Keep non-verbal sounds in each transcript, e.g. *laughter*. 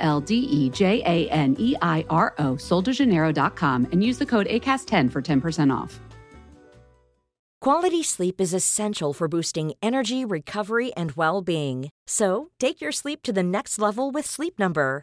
L D E J A N E I R O, soldejaneiro.com, and use the code ACAST10 for 10% off. Quality sleep is essential for boosting energy, recovery, and well being. So, take your sleep to the next level with Sleep Number.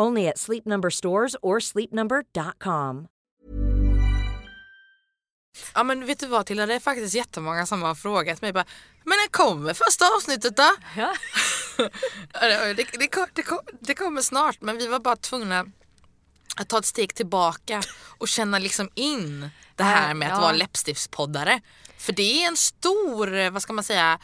Only at Sleep Number stores or sleepnumber.com. Ja men vet du vad Tilda, det är faktiskt jättemånga som har frågat mig bara Men när kommer första avsnittet då? Ja. *laughs* det, det, det, det, kom- det kommer snart men vi var bara tvungna att ta ett steg tillbaka och känna liksom in det här med att Ja. vara läppstiftspoddare. För det är en stor, eh, vad ska man säga,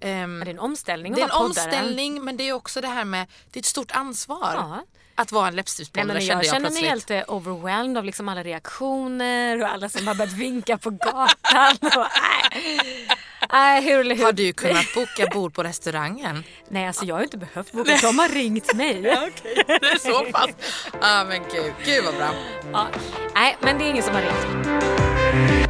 Ja, Det är en omställning det är en omställning men det är också det här med, det är ett stort ansvar Ja. Att vara en men kände jag jag, känner mig helt eh, overwhelmed av liksom alla reaktioner och alla som har börjat vinka på gatan. Och, nej. Nej, hur, hur, Har du kunnat boka bord på restaurangen? Nej, alltså jag har inte behövt boka. De har ringt mig. *laughs* Okej, det är så pass. Ja men gud, gud vad bra. Ja. Nej, men det är ingen som har ringt.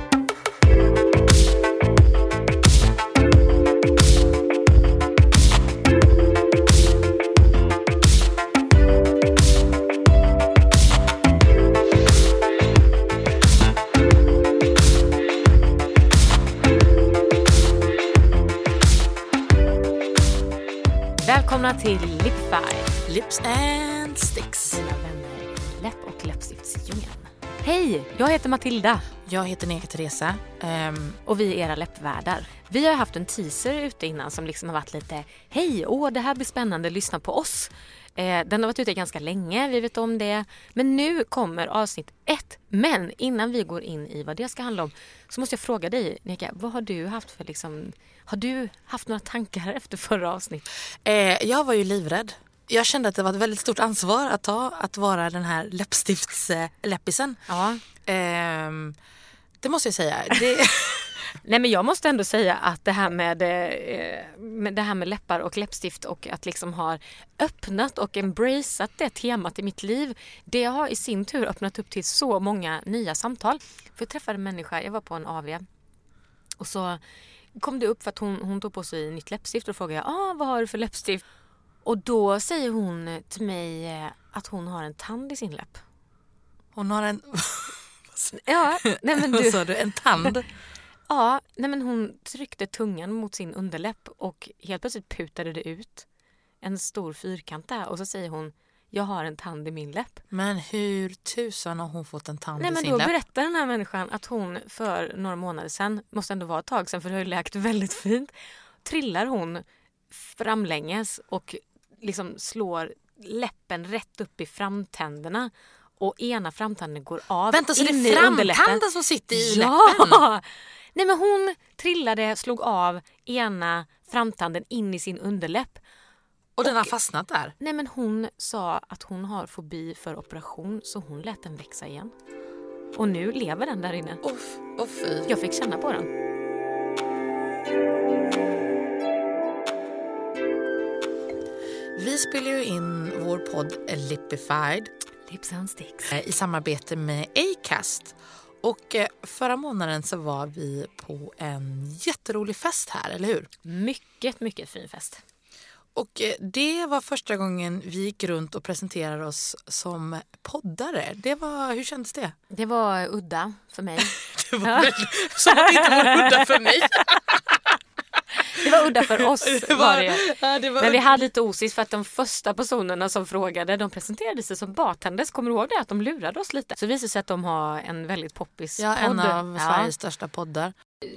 Välkomna till Lipfy, Lips and sticks. dina vänner i läpp och läppstiftsdjungeln. Hej, jag heter Matilda Jag heter Neka Teresa. Ehm, och vi är era läppvärdar. Vi har haft en teaser ute innan som liksom har varit lite Hej, åh det här blir spännande, lyssna på oss. Eh, den har varit ute ganska länge, vi vet om det. Men nu kommer avsnitt ett. Men innan vi går in i vad det ska handla om så måste jag fråga dig Nika, vad har du haft för liksom har du haft några tankar *laughs* efter förra avsnittet? eh, jag var ju livrädd. Jag kände att det var ett väldigt stort ansvar att ta att vara den här läppstiftsläppisen. Ja. Ehm, det måste jag säga. *laughs* Det, Nej men jag måste ändå säga att det här med, eh, med, det här med läppar och läppstift och att liksom ha öppnat och embraceat det temat i mitt liv. Det har i sin tur öppnat upp till så många nya samtal. För jag träffade en människa, jag var på en AV och så kom det upp för att hon, hon tog på sig nytt läppstift och frågade jag, ah, vad har du för läppstift? Och då säger hon till mig eh, att hon har en tand i sin läpp. hon har en... *laughs* Ja, nej men Vad du. sa du? En tand? *laughs* Ja, nej men hon tryckte tungan mot sin underläpp och helt plötsligt putade det ut en stor fyrkant där och så säger hon jag har en tand i min läpp. Men hur tusan har hon fått en tand Nej i men sin då läpp? berättar den här människan att hon för några månader sedan, måste ändå vara ett tag sedan för det har ju läkt väldigt fint, trillar hon framlänges och liksom slår läppen rätt upp i framtänderna och ena framtanden går av Vänta, så det in är framtanden som sitter i ja! läppen? Nej men hon trillade, slog av ena framtanden in i sin underläpp. Och den har fastnat där? Nej men hon sa att hon har fobi för operation så hon lät den växa igen. Och nu lever den där inne. Uff, oh, fy. Jag fick känna på den. Vi spelar ju in vår podd Lipified Lips and sticks. eh, i samarbete med Acast. Och eh, förra månaden så var vi på en jätterolig fest här, eller hur? Mycket, mycket fin fest. Och eh, det var första gången vi gick runt och presenterade oss som poddare. Det var, hur kändes det? Det var udda för mig. *laughs* Det var väldigt, som att det inte vore udda för mig. *laughs* Det var udda för oss. *laughs* Det var det. ja, det var Men vi hade lite osis för att de första personerna som frågade de presenterade sig som bartenders. Kommer du ihåg det? Att de lurade oss lite. Så det visade sig att de har en väldigt poppis Ja, podd. en av Ja. Sveriges största poddar.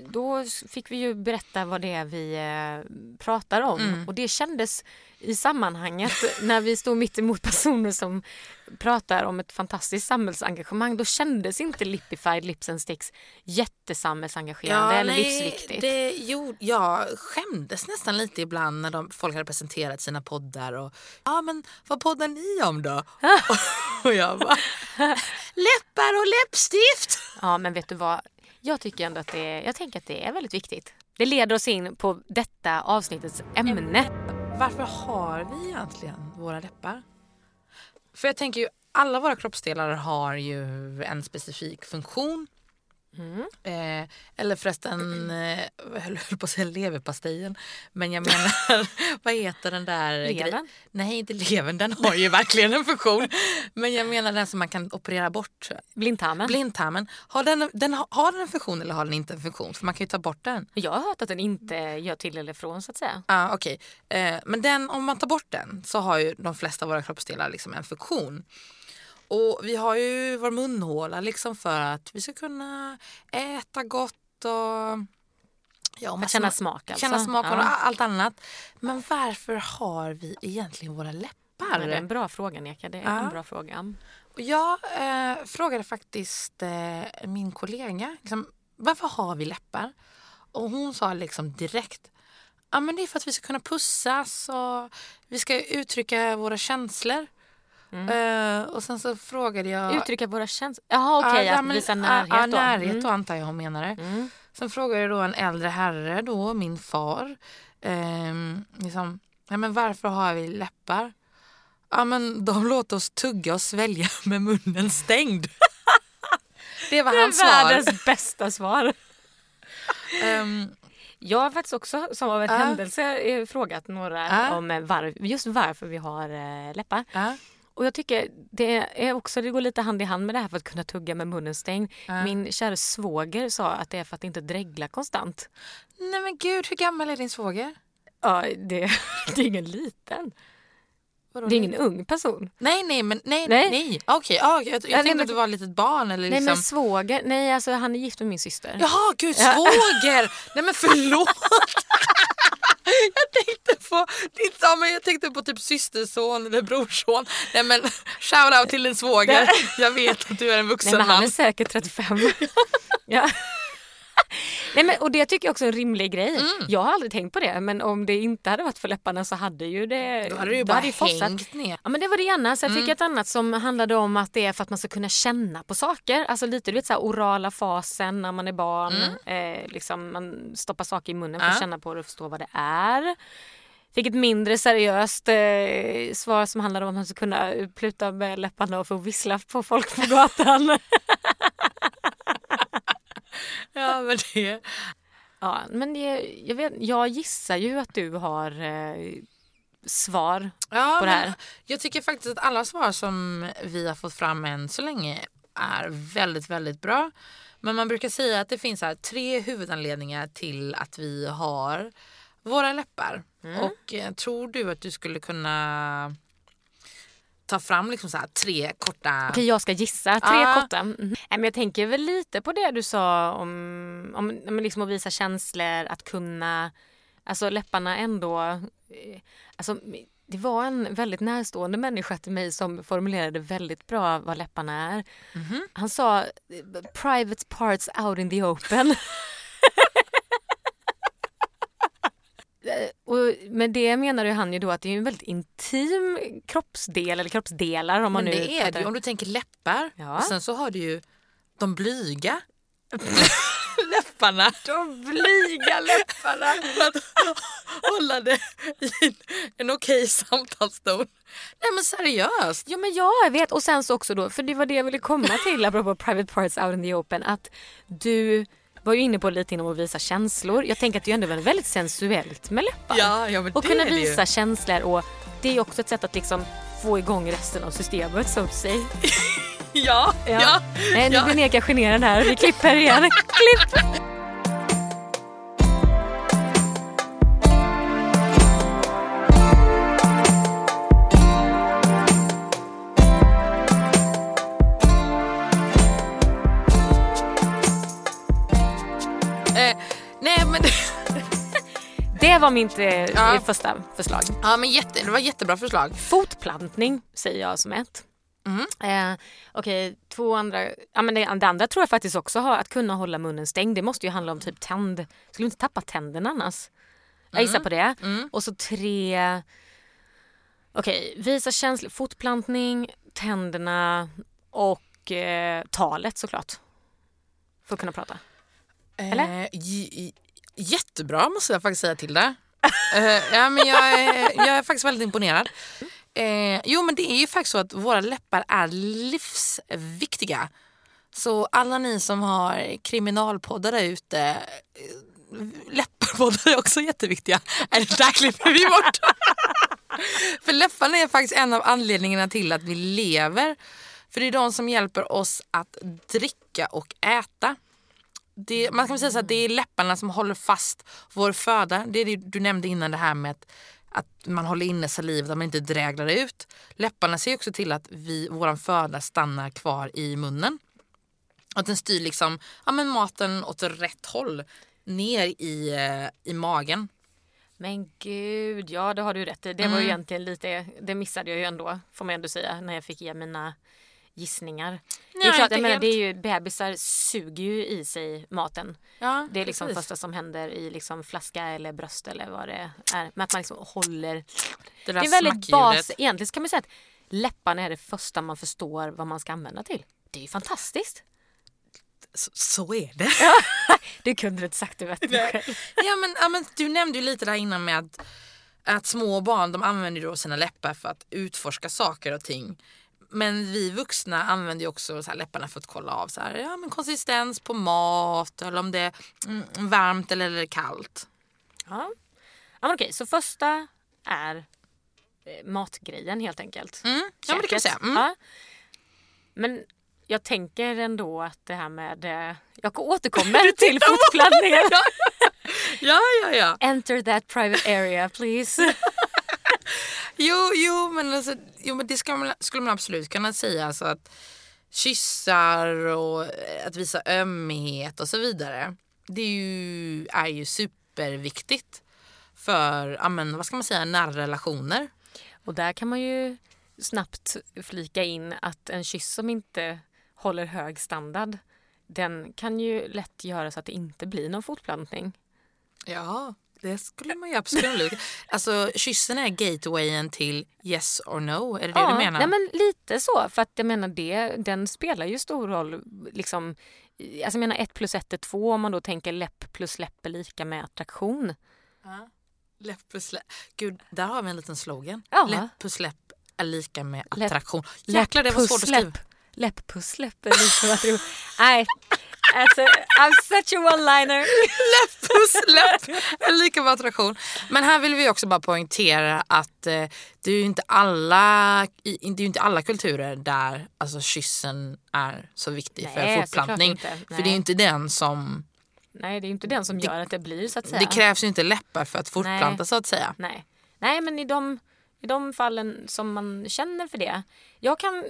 Då fick vi ju berätta vad det är vi eh, pratar om. Mm. Och det kändes i sammanhanget *laughs* när vi stod mitt emot personer som pratar om ett fantastiskt samhällsengagemang. Då kändes inte Lipified Lips and Sticks jättesamhällsengagerande eller livsviktigt. Det, jo, jag skämdes nästan lite ibland när de, folk hade presenterat sina poddar. Och, ja, men vad poddar ni om då? *laughs* och jag bara, läppar och läppstift. Ja men vet du vad, jag tycker ändå att det är, jag tänker att det är väldigt viktigt. Det leder oss in på detta avsnittets ämne. Varför har vi egentligen våra läppar? För jag tänker ju, alla våra kroppsdelar har ju en specifik funktion. Eh, eller förresten, eh, jag höll på att säga leverpastejen. Men jag menar, *laughs* vad heter den där? Levern? Nej, inte levern, den har ju verkligen en funktion. Men jag menar den som man kan operera bort. Blindtarmen. Blindtarmen, har den, den, har den en funktion eller har den inte en funktion? För man kan ju ta bort den. Jag har hört att den inte gör till eller från så att säga. Ja, okej. Eh, men den, om man tar bort den så har ju de flesta av våra kroppsdelar liksom en funktion. Och vi har ju vår munhåla liksom för att vi ska kunna äta gott och ja, Att känna smak alltså. känna smak och Ja. allt annat. Men varför har vi egentligen våra läppar? Men det är en bra fråga Neka, det är Ja. en bra fråga. Och jag eh, frågade faktiskt eh, min kollega liksom, varför har vi läppar? Och hon sa liksom direkt Ja, men det är för att vi ska kunna pussas och vi ska uttrycka våra känslor. Eh, och sen så frågade jag... Uttrycka våra känslor. Jaha okej, Ja, att men- visa ja, närhet Ja, då. närhet Mm. då antar jag hon menade. Mm. Sen frågade jag då en äldre herre, då, min far. ehm, liksom, ja, men varför har vi läppar? Ja men de låter oss tugga och svälja *laughs* med munnen stängd. *laughs* det var hans svar. världens bästa svar. *laughs* Ehm, Jag har faktiskt också som av en Ja. händelse eh, frågat några Ja. om eh, var, just varför vi har läppar. ja, Och jag tycker det är också, det går lite hand i hand med det här för att kunna tugga med munnen stängd. Ja. Min kära svåger sa att det är för att inte dregla konstant. Nej men gud, hur gammal är din svåger? Ja, det, *laughs* det är ingen liten. Vadå, Det är ingen ung person. Nej nej men nej Nej. nej. Okej, ja, jag, jag nej, tänkte att du var ett litet barn eller Nej liksom. men svåger, nej alltså han är gift med min syster. Jaha gud svåger! Nej men förlåt. *laughs* *laughs* jag tänkte på ja, men jag tänkte på typ systerson eller brorson. Nej men shout out till din svåger. Jag vet att du är en vuxen Nej men han man. är säkert 35. *laughs* ja. *laughs* Nej, men, och det tycker jag också är en rimlig grej. Mm. Jag har aldrig tänkt på det men om det inte hade varit för läpparna så hade ju det Då hade du ju bara det fossat. hängt ner. Ja men det var det ena. Sen Mm. fick jag ett annat som handlade om att det är för att man ska kunna känna på saker. Alltså lite du vet så här orala fasen när man är barn. Eh, liksom man stoppar saker i munnen för att Mm. Ja. känna på det och förstå vad det är. Fick ett mindre seriöst eh, svar som handlade om att man ska kunna pluta med läpparna och få vissla på folk på gatan. *laughs* *laughs* Ja men det. ja, men det, jag, vet, jag gissar ju att du har eh, svar. Ja, på det här. Jag tycker faktiskt att alla svar som vi har fått fram än så länge är väldigt, väldigt bra. Men man brukar säga att det finns här tre huvudanledningar till att vi har våra läppar. Mm. Och eh, tror du att du skulle kunna ta fram liksom så tre korta... Okej, jag ska gissa. Tre Ja. korta. Mm. Men jag tänker väl lite på det du sa om, om, om liksom att visa känslor, att kunna... Alltså läpparna ändå... eh, Alltså, det var en väldigt närstående människa till mig som formulerade väldigt bra vad läpparna är. Mhm. Han sa private parts out in the open. *laughs* Eh, Och med det menar ju han ju då att det är en väldigt intim kroppsdel eller kroppsdelar om man Men nu det är det ju. Om du tänker läppar Ja. och sen så har du ju de blyga *laughs* läpparna. De blyga läpparna. *laughs* För att hålla det i en, en okej samtalston. Nej men seriöst. Ja men ja, jag vet. Och sen så också då, för det var det jag ville komma till apropå private parts out in the open. Att du var ju inne på lite inom att visa känslor. Jag tänker att det är ändå väldigt sensuellt med läppar. Ja, ja men och kunna visa känslor och det är också ett sätt att liksom få igång resten av systemet so to say. Ja, ja. Nej nu ja. blir Neka generad här. Vi klipper igen. *laughs* Klipp! Det var mitt eh, Ja. första förslag. Ja men jätte, det var jättebra förslag. Fotplantning säger jag som ett. Mm. Eh, Okej, två andra. Ja, men det, det andra tror jag faktiskt också har att kunna hålla munnen stängd. Det måste ju handla om typ tänd. Skulle inte tappa tänderna annars? Jag gissar på det. Och så tre. Okej, visa känsla, fotplantning, tänderna och eh, talet såklart. För att kunna prata. Eller? Eh, j- j- jättebra måste jag faktiskt säga till det. uh, ja, men jag, är, jag är faktiskt väldigt imponerad. Uh, jo men det är ju faktiskt så att våra läppar är livsviktiga. Så alla ni som har kriminalpoddar där ute, eh, läpparpoddar är också jätteviktiga. Är det där klipper vi bort? *laughs* För läpparna är faktiskt en av anledningarna till att vi lever. För det är de som hjälper oss att dricka och äta. Det, man kan säga så att det är läpparna som håller fast vår föda. Det är det du nämnde innan det här med att, att man håller inne salivet, att man inte dräglar ut. Läpparna ser också till att vi, våran föda stannar kvar i munnen. Att den styr liksom, ja, men maten åt rätt håll. Ner i, eh, i magen. Men gud, ja det har du rätt i. Det var ju egentligen lite, det missade jag ju ändå får man ändå säga när jag fick ge mina gissningar. det är Nej, klart, jag menar, helt. det är ju, bebisar suger ju i sig maten. Ja, Det är liksom precis. första som händer i liksom flaska eller bröst eller vad det är. Men att man liksom håller. Det, Det är väldigt bas. Egentligen kan man säga att läpparna är det första man förstår vad man ska använda till. Det är ju fantastiskt. Så, så är det. *laughs* Det kunde du inte sagt du vet ja, men, ja, men du nämnde ju lite där innan med att, att små barn de använder då sina läppar för att utforska saker och ting. Men vi vuxna använder ju också så här läpparna för att kolla av så här, ja, men konsistens på mat eller om det är mm, varmt eller, kallt. Ja. ja men okej, så första är eh, matgrejen helt enkelt. Mm. Ja, men det kan Käket. säga. Mm. Ja. Men jag tänker ändå att det här med... eh, Jag återkommer *laughs* till fotplantningen. *laughs* Ja, ja, ja. Enter that private area please. *laughs* Jo, jo, men, alltså, jo, men det ska man, skulle man absolut kunna säga. Alltså att kyssar och eh, att visa ömhet och så vidare. Det är ju, är ju superviktigt för ja, men, vad ska man säga, nära relationer. Och där kan man ju snabbt flika in att en kyss som inte håller hög standard den kan ju lätt göra så att det inte blir någon fotplantning. Ja, det skulle man ju absolut. alltså kyssen är gatewayen till yes or no, är det det du menar? Nej, men lite så. För att jag menar det, den spelar ju stor roll. Liksom, alltså jag menar ett plus ett är två om man då tänker läpp plus läpp är lika med attraktion. Läpp plus läpp. Gud, där har vi en liten slogan. Ja. Läpp plus läpp är lika med Läpp- attraktion. Jäklar, det var svårt att läpp. skriva. Läpp plus läpp är lika med attraktion. Nej, alltså, I'm such a one-liner. Puss, läpp är lika med attraktion. Men här vill vi också bara poängtera att eh, det är ju inte alla, det är inte alla kulturer där alltså, kyssen är så viktig Nej, för fortplantning. För det är ju inte den som... Nej, det är ju inte den som gör att det blir så att säga. Det krävs ju inte läppar för att fortplanta Nej. så att säga. Nej, Nej men i de, i de fallen som man känner för det. Jag kan,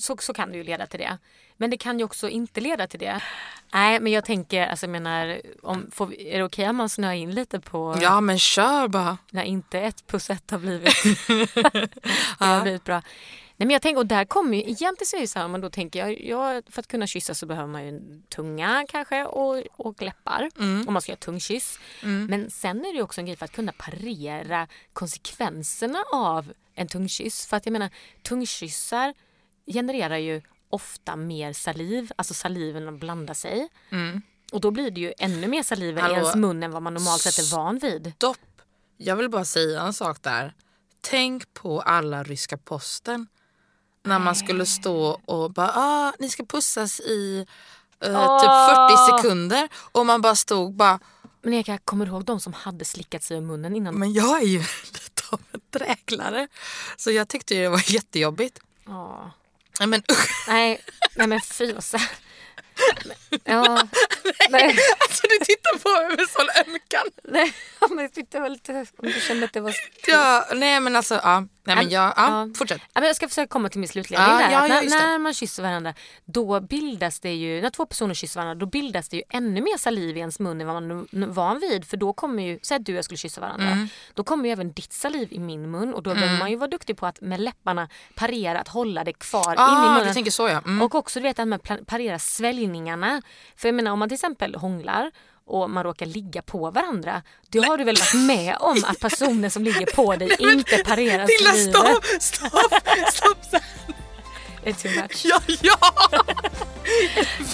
så, så kan det ju leda till det. Men det kan ju också inte leda till det. Nej men jag tänker, alltså jag menar, om, får vi, är det okej om man snöar in lite på Ja men kör bara. när inte ett plus ett har blivit, *laughs* *laughs* det har blivit bra. Nej, men jag tänker, och där kommer ju, egentligen så är det så här, man då tänker jag, jag, för att kunna kyssa så behöver man ju en tunga kanske och, och läppar om man ska göra tungkyss. Men sen är det också en grej för att kunna parera konsekvenserna av en tungkyss. För att jag menar, tungkyssar genererar ju ofta mer saliv, alltså saliven blandar sig. Och då blir det ju ännu mer saliv i Hallå. ens mun än vad man normalt sett är van vid. Stopp. Jag vill bara säga en sak där. Tänk på alla ryska posten. När man skulle stå och bara, ah, ni ska pussas i eh, typ 40 sekunder. Och man bara stod bara, Men Erika, kommer du ihåg de som hade slickat sig i munnen innan? men jag är ju *laughs* lite av en dräglare. Så jag tyckte det var *laughs* jättejobbigt. Ja. Nej men usch. Nej, nej men fy vad så... *laughs* Ja, nej, Alltså du tittar på mig med sån ömkan. nej, men jag tyckte det var lite... Om du kände att det var... Ja, nej men alltså, ja. Nej men jag, ja, fortsätt. Jag ska försöka komma till min bild här. ja, när, när man kysser varandra då bildas det ju, när två personer kysser varandra då bildas det ju ännu mer saliv i ens mun än vad man är van vid. För då kommer ju, säg att du och jag skulle kyssa varandra. Mm. Då kommer ju även ditt saliv i min mun och då behöver man ju vara duktig på att med läpparna parera, att hålla det kvar in i Ah, munnen. du tänker så ja. Mm. Och också du vet att man parerar sväljningarna. För jag menar om man till exempel hånglar och man råkar ligga på varandra. Då har du väl varit med om att personen som ligger på dig inte parerar Tilla salivet. stopp, stopp, stopp. stopp. Det är too much. Ja, ja.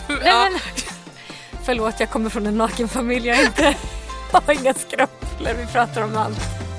Nej, men, förlåt, jag kommer från en naken familj. Jag är inte, har inga skrupler. Vi pratar om allt.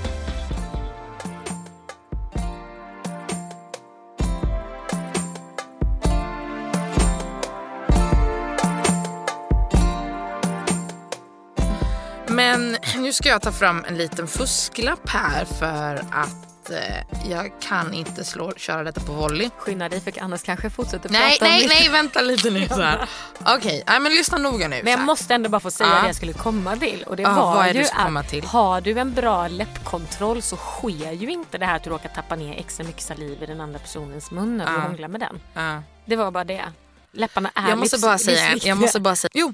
Men nu ska jag ta fram en liten fusklapp här för att eh, jag kan inte slå, köra detta på volley. Skynda dig för annars kanske jag fortsätter Nej, prata om nej, mitt- nej, vänta lite nu. så här. *laughs* Okej, nej, men lyssna noga nu. Men jag måste ändå bara få säga Ja. det jag skulle komma till. Och det Ja, var ju du komma till? att har du en bra läppkontroll så sker ju inte det här att du råkar tappa ner extra mycket saliv i den andra personens mun när du Ja. hånglar med den. Det var bara det. Läpparna är Jag måste bara säga, jag måste bara säga, jo,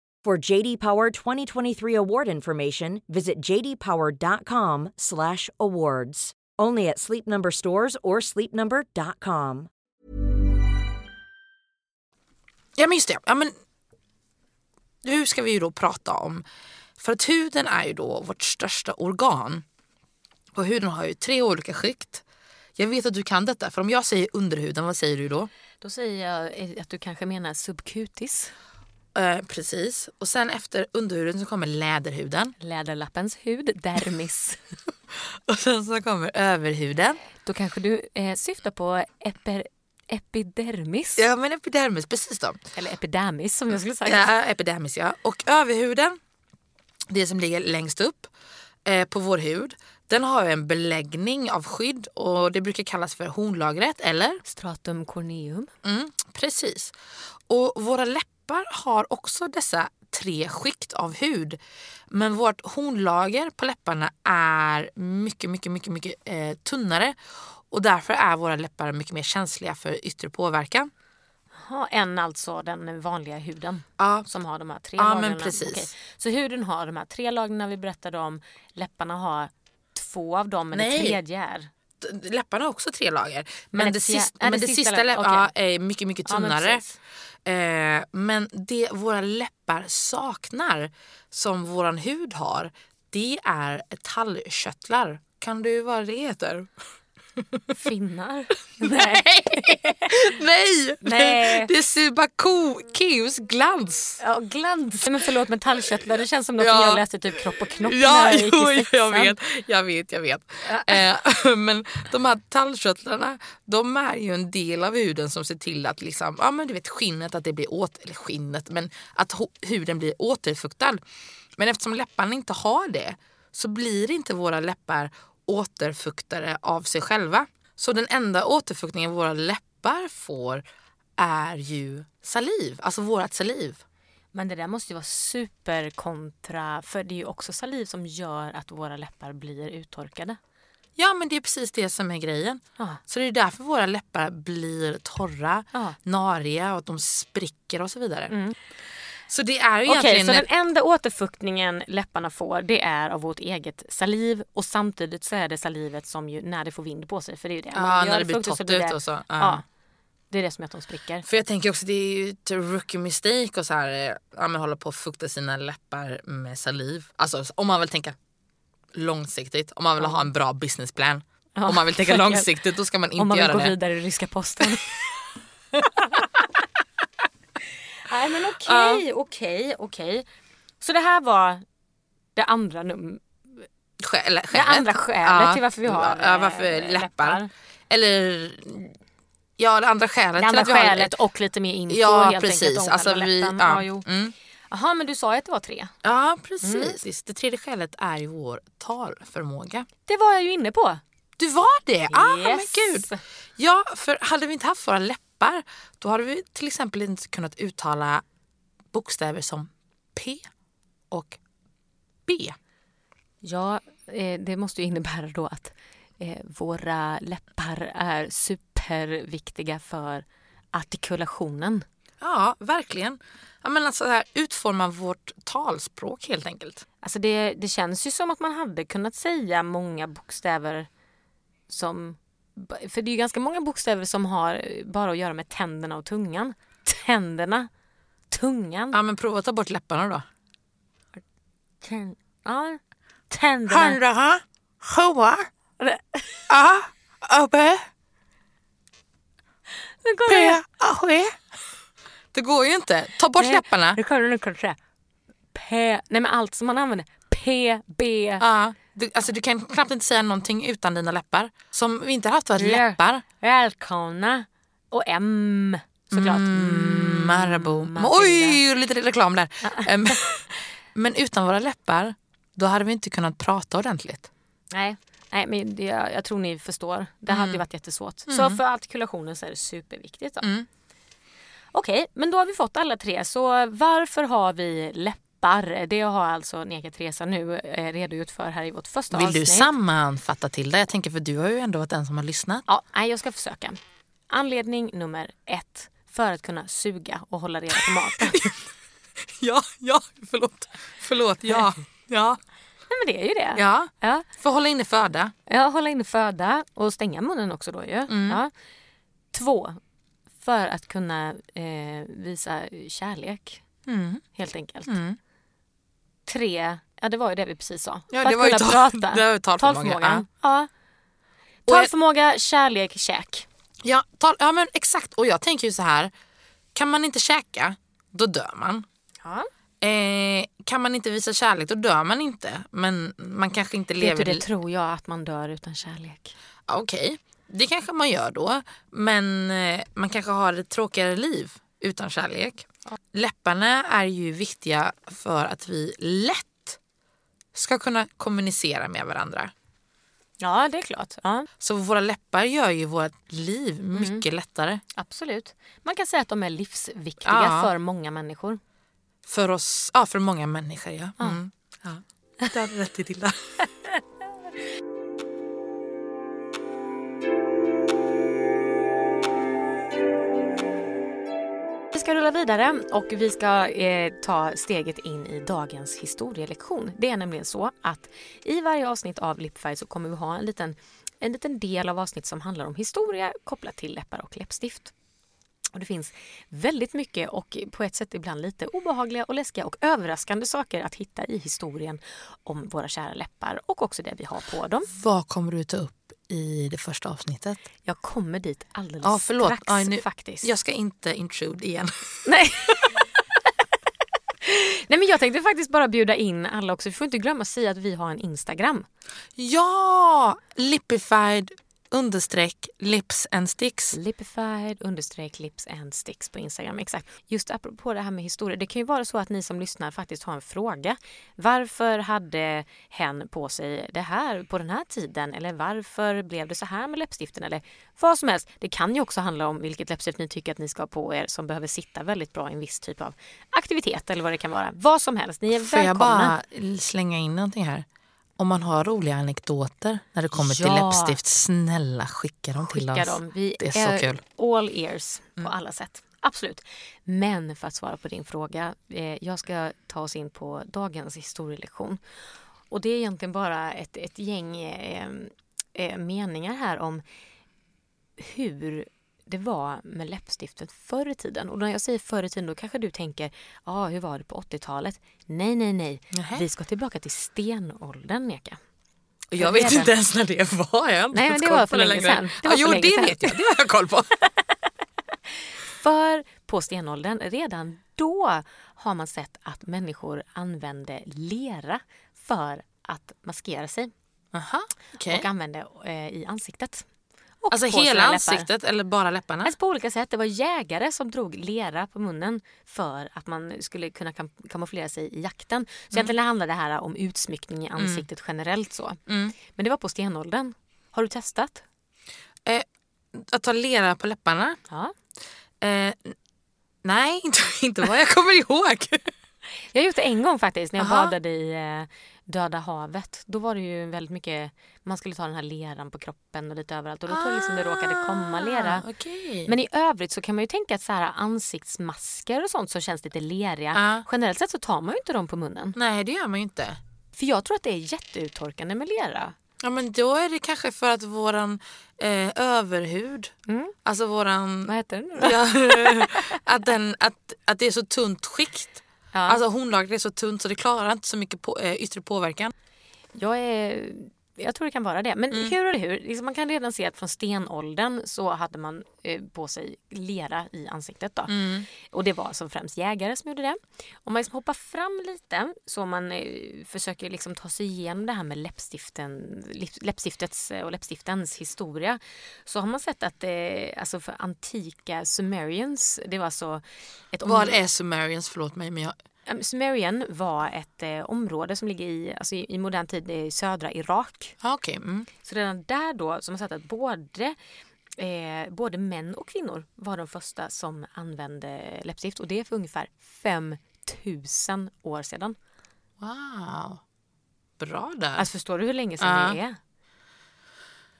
For JD Power 2023 award information, visit jdpower.com/awards. Only at Sleep Number stores or sleepnumber.com. Ja men just det. Ja, men, nu ska vi ju då prata om, för att huden är ju då vårt största organ. Och huden har ju tre olika skikt. Jag vet att du kan detta, för om jag säger underhuden, vad säger du då? Då säger jag att du kanske menar subcutis. Eh, precis. Och sen efter underhuden så kommer läderhuden. Läderlappens hud, dermis. *laughs* Och sen så kommer överhuden. Då kanske du eh, syftar på eper, epidermis. Ja men epidermis, precis då. Eller epidermis som jag skulle säga. Ja, epidermis ja. Och överhuden, det som ligger längst upp eh, på vår hud, den har ju en beläggning av skydd och det brukar kallas för hornlagret eller? Stratum corneum. Mm, precis. Och våra läppar har också dessa tre skikt av hud. Men vårt hornlager på läpparna är mycket, mycket, mycket, mycket eh, tunnare. Och därför är våra läppar mycket mer känsliga för yttre påverkan. Ha, än alltså den vanliga huden Ja. som har de här tre Ja, lagren. men precis. Okej. Så huden har de här tre lagren vi berättade om. Läpparna har två av dem men Nej. det tredje är läpparna har också tre lager. Men, Men det, sista, är men det sista sista lä- läpp, okej. ja, är mycket, mycket Ja, tunnare. precis. Eh, men det våra läppar saknar, som vår hud har, det är tallköttlar. Kan du vad det heter? Finnar? *laughs* Nej. Nej! Nej. Det är subaceus glans. Ja, glans. Men förlåt men tallkörtlar det känns som något Ja. jag läste typ kropp och knopp Ja, när jag gick jo, i jag vet, jag vet, jag vet. Eh, *laughs* men de här tallkörtlarna, de är ju en del av huden som ser till att liksom, ja, men du vet, skinnet, att det blir åt, eller skinnet, men att huden blir återfuktad. Men eftersom läpparna inte har det så blir inte våra läppar återfuktade av sig själva. Så den enda återfuktningen våra läppar får är ju saliv, alltså vårat saliv. Men det där måste ju vara superkontra för det är ju också saliv som gör att våra läppar blir uttorkade. Ja men det är precis det som är grejen. Ja. Så det är därför våra läppar blir torra, Ja. nariga och att de spricker och så vidare. Så det är ju Okej, egentligen... så den enda återfuktningen läpparna får det är av vårt eget saliv och samtidigt så är det salivet som ju när det får vind på sig för det är ju det. Ja, gör när det blir fuktigt torrt blir ut och så. Ja. Ja. Det är det som gör att de spricker. För jag tänker också det är ju ett rookie mistake och så här, eh, ja, men hålla på och fukta sina läppar med saliv. Alltså om man vill tänka långsiktigt, om man vill ha en bra businessplan. Ja, om man vill tänka verkligen. långsiktigt då ska man inte Om man vill göra gå det. vidare i ryska posten. *laughs* Nej men okej, okej, okej. Så det här var det andra num- Skäl, det skälet. andra skälet till varför vi har ja, varför eh, läppar. Eller ja det andra skälet Det andra till att vi har skälet och lite mer info Ja helt precis. enkelt om Alltså, vi, läppen. ja. Ja. Mm. Jaha men du sa ju att det var tre. ja precis. Det tredje skälet är ju vår talförmåga. Det var jag ju inne på. Du var det? Ah, men Yes. gud. Ja, för hade vi inte haft våra läppar då hade vi till exempel inte kunnat uttala bokstäver som P och B. Ja, eh, det måste ju innebära då att eh, våra läppar är superviktiga för artikulationen. Ja, verkligen. Ja, men alltså, så här, utforma vårt talspråk helt enkelt. Alltså det, det känns ju som att man hade kunnat säga många bokstäver som... För det är ju ganska många bokstäver som har bara att göra med tänderna och tungan. Tänderna, tungan, Ja, men prova att ta bort läpparna då. tän, ja, tänderna. Handla, sjua, a, går p, det. a, ske. Det går ju inte. Ta bort Nej, läpparna. Nu kan du säga P, nej men allt som man använder. P, B, Ja, du, alltså, du kan knappt inte säga någonting utan dina läppar. Som vi inte har haft varit läppar. välkomna och M såklart. Mm, Marabou. Matilda. Oj, lite reklam där. *laughs* Men utan våra läppar, då hade vi inte kunnat prata ordentligt. Nej, nej men det, jag, tror ni förstår. Det hade ju varit jättesvårt. Så för artikulationen så är det superviktigt. Då. Mm. Okej, men då har vi fått alla tre. Så varför har vi läppar? Det har alltså Neka Teresa nu eh, redogjort för här i vårt första Vill avsnitt. du sammanfatta till det? Jag tänker för du har ju ändå varit den som har lyssnat. Ja, nej, jag ska försöka. Anledning nummer ett. För att kunna suga och hålla reda på maten. *laughs* Ja, ja, förlåt. Förlåt, ja. Ja, nej, men det är ju det. ja. Ja. För hålla inne föda. Ja, hålla inne föda och stänga munnen också då ju. Mm. Ja. Två, för att kunna eh, visa kärlek Mm. helt enkelt. Mm. Tre, ja det var ju det vi precis sa. Ja, för det att var ju kunna tal- prata. det var ju talförmåga, Talförmågan. Ja. Jag- Talförmåga, kärlek, käk. Ja, tal- ja, men exakt. Och jag tänker ju så här. Kan man inte käka, då dör man. Ja. Eh, kan man inte visa kärlek, då dör man inte. Men man kanske inte Vet lever... du, det tror jag att man dör utan kärlek. Ja, Okej, det kanske man gör då. Men eh, man kanske har ett tråkigare liv utan kärlek. Läpparna är ju viktiga för att vi lätt ska kunna kommunicera med varandra. Ja, det är klart. Ja, Så våra läppar gör ju vårt liv mycket lättare. absolut. Man kan säga att de är livsviktiga Ja. för många människor. För oss, ja för många människor ja. Mm. ja. Det hade rätt i Tilda. Vidare och vi ska eh, ta steget in i dagens historielektion. Det är nämligen så att i varje avsnitt av Lipfärg så kommer vi ha en liten en liten del av avsnitt som handlar om historia kopplat till läppar och läppstift. Och det finns väldigt mycket och på ett sätt ibland lite obehagliga och läskiga och överraskande saker att hitta i historien om våra kära läppar och också det vi har på dem. Vad kommer du ta upp i det första avsnittet? Jag kommer dit alldeles Ja, förlåt. strax Ja, nu- faktiskt. Jag ska inte intrude igen. *laughs* Nej. Nej men jag tänkte faktiskt bara bjuda in alla också. Vi får inte glömma att säga att vi har en Instagram. Ja! Lipified understreck lips and sticks. Lipified understreck lips and sticks på Instagram. Exakt. Just apropå det här med historia. Det kan ju vara så att ni som lyssnar faktiskt har en fråga. Varför hade hen på sig det här på den här tiden? Eller varför blev det så här med läppstiften? Eller vad som helst. Det kan ju också handla om vilket läppstift ni tycker att ni ska ha på er som behöver sitta väldigt bra i en viss typ av aktivitet eller vad det kan vara. Vad som helst. Ni är Får jag välkomna. bara slänga in någonting här? Om man har roliga anekdoter när det kommer till Ja. läppstift, snälla skicka dem till Skicka oss. dem. Vi Det är så är kul. all ears på alla sätt. Absolut. Men för att svara på din fråga. Eh, jag ska ta oss in på dagens historielektion. Och det är egentligen bara ett, ett gäng eh, eh, meningar här om hur det var med läppstiftet förr i tiden. Och när jag säger förr i tiden då kanske du tänker, ja ah, hur var det på 80-talet? Nej, nej, nej. Nähä. Vi ska tillbaka till stenåldern, Neka. Och jag vet inte ens när det var. Jag har inte Nej, men det var för länge sedan. Det var jo, det sedan. vet jag. Det har jag koll på. För på stenåldern, redan då har man sett att människor använde lera för att maskera sig Aha, okej. och använde eh, i ansiktet. Och Alltså hela ansiktet eller bara läpparna? Alltså på olika sätt. Det var jägare som drog lera på munnen för att man skulle kunna kam kamouflera sig i jakten. Så egentligen handlar det här om utsmyckning i ansiktet generellt så. Mm. Men det var på stenåldern. Har du testat? Eh, att ta lera på läpparna? Ja. Eh, nej, *laughs* inte, inte vad jag kommer ihåg. *laughs* Jag har gjort det en gång faktiskt när jag Aha. badade i eh, Döda havet. Då var det ju väldigt mycket, man skulle ta den här leran på kroppen och lite överallt och då tror jag liksom det råkade komma lera. Ah, okej. Men i övrigt så kan man ju tänka att så här ansiktsmasker och sånt som känns lite leriga. Ja. Generellt sett så tar man ju inte dem på munnen. Nej, det gör man ju inte. För jag tror att det är jätteuttorkande med lera. Ja, men då är det kanske för att våran eh, överhud, Mm. alltså våran... Vad heter det nu då? Ja, *laughs* att, den, att, att det är så tunt skikt. Ja. Alltså hornlagret är så tunt så det klarar inte så mycket på, eh, yttre påverkan. Jag, är, jag tror det kan vara det. Men Mm. hur eller hur, liksom man kan redan se att från stenåldern så hade man eh, på sig lera i ansiktet. Då. Mm. Och det var alltså främst jägare som gjorde det. Om man liksom hoppar fram lite så man eh, försöker liksom ta sig igenom det här med läppstiften, läppstiftets eh, och läppstiftens historia så har man sett att eh, alltså för antika Sumerians, det var alltså ett Vad är Sumerians? Förlåt mig men jag... Um, Sumerian var ett eh, område som ligger i, alltså i, i modern tid i södra Irak. Ja, okej. Mm. Så redan där då så har sett att både, eh, både män och kvinnor var de första som använde läppstift och det är för ungefär 5000 år sedan. Wow. Bra där. Alltså förstår du hur länge sedan Ja. det är?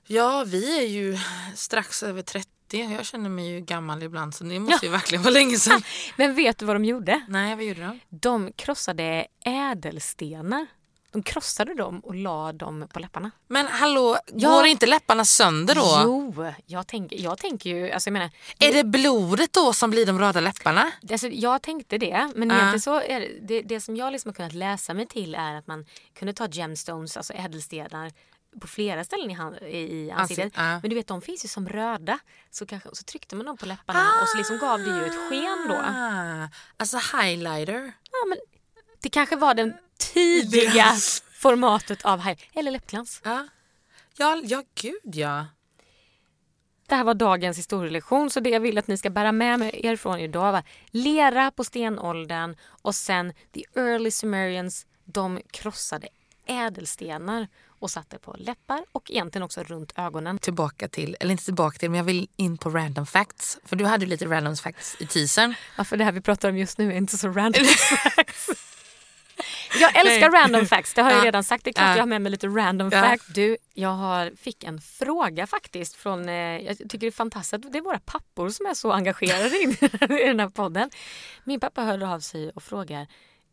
Ja, vi är ju strax över 30. Jag känner mig ju gammal ibland så det måste ju verkligen vara länge sedan. *laughs* Men vet du vad de gjorde? Nej, vad gjorde de? De krossade ädelstenar. De krossade dem och la dem på läpparna. Men hallå, Ja. går inte läpparna sönder då? Jo, jag tänker, jag tänker ju, alltså jag menar, Är det blodet då som blir de röda läpparna? Alltså, jag tänkte det, men Ja. egentligen så är det, det, det som jag liksom har kunnat läsa mig till är att man kunde ta gemstones, alltså ädelstenar, på flera ställen i, hand, i, ansiktet. Ansikt- ja. Men du vet, de finns ju som röda. Så, kanske, så tryckte man dem på läpparna och så liksom gav det ju ett sken då. Ah, alltså highlighter. Ja, men det kanske var den tidiga Yes. formatet av high, eller läppglans. Ja, ja, ja gud ja. Det här var dagens historielektion så det jag vill att ni ska bära med er från idag var lera på stenåldern och sen the early Sumerians de krossade ädelstenar och satte på läppar och egentligen också runt ögonen. Tillbaka till, eller inte tillbaka till, men jag vill in på random facts. För du hade ju lite random facts i teasern. Ja, för det här vi pratar om just nu är inte så random *laughs* facts. Jag älskar Nej. random facts, det har jag Ja. redan sagt. Det är klart Ja. jag har med mig lite random Ja. fact. Du, jag har, fick en fråga faktiskt från, eh, jag tycker det är fantastiskt det är våra pappor som är så engagerade i, *laughs* i den här podden. Min pappa hörde av sig och frågar,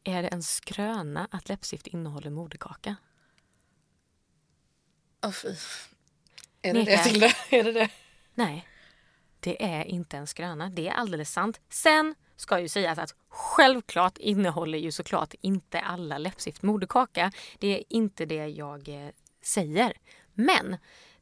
är det en skröna att läppstift innehåller moderkaka? Oh, fy. Är det Neka. det Tilda? *laughs* Är det det? Nej, det är inte en skröna. Det är alldeles sant. Sen ska ju sägas att självklart innehåller ju såklart inte alla läppstift moderkaka. Det är inte det jag eh, säger. Men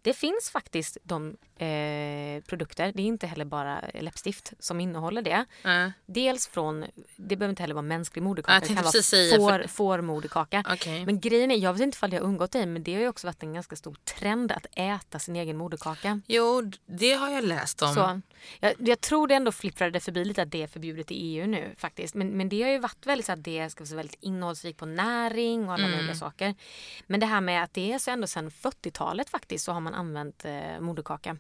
det finns faktiskt de eh, produkter, det är inte heller bara läppstift som innehåller det. Ja. Dels från, det behöver inte heller vara mänsklig moderkaka, det kan vara säga, får, för- fårmoderkaka. Okej. Men grejen är, jag vet inte ifall det har undgått dig, men det har ju också varit en ganska stor trend att äta sin egen moderkaka. Jo, det har jag läst om. Så, jag, jag tror det ändå flipprade förbi lite att det är förbjudet i EU nu faktiskt. Men, men det har ju varit väldigt så att det ska vara väldigt innehållsrikt på näring och alla Mm. möjliga saker. Men det här med att det är så ändå sedan 40-talet faktiskt så har man använt eh, moderkaka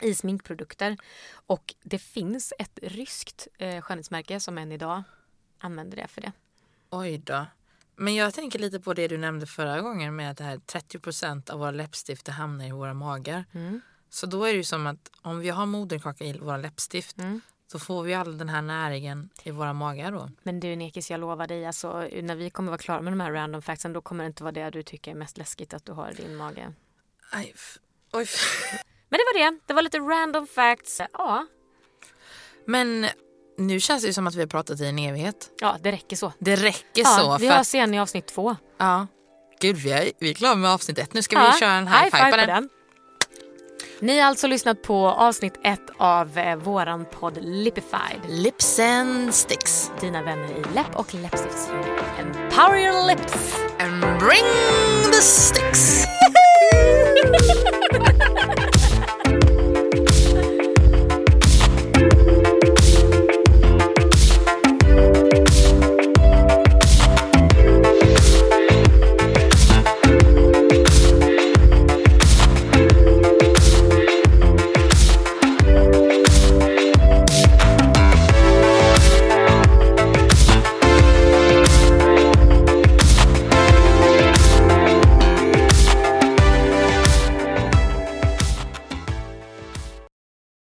i sminkprodukter. Och det finns ett ryskt eh, skönhetsmärke som än idag använder det för det. Oj då. Men jag tänker lite på det du nämnde förra gången med att det här 30% av våra läppstift hamnar i våra magar. Mm. Så då är det ju som att om vi har moderkaka i våra läppstift Mm. så får vi all den här näringen i våra magar då. Men du Nekis, jag lovar dig, alltså, när vi kommer vara klara med de här random factsen då kommer det inte vara det du tycker är mest läskigt att du har i din mage. Aj, oj. *laughs* Men det var det. Det var lite random facts. Ja, Men nu känns det ju som att vi har pratat i en evighet. ja det räcker så. Det räcker Ja, så. vi har att, sen i avsnitt två. ja. Gud, vi är, vi är klara med avsnitt ett. Nu ska ja, vi köra en high, five på den. Ni har alltså lyssnat på avsnitt ett av eh, våran podd Lipified. Lips and sticks. Dina vänner i läpp och läppstiftsdjungeln. Empower your lips! And bring the sticks. Ha ha ha!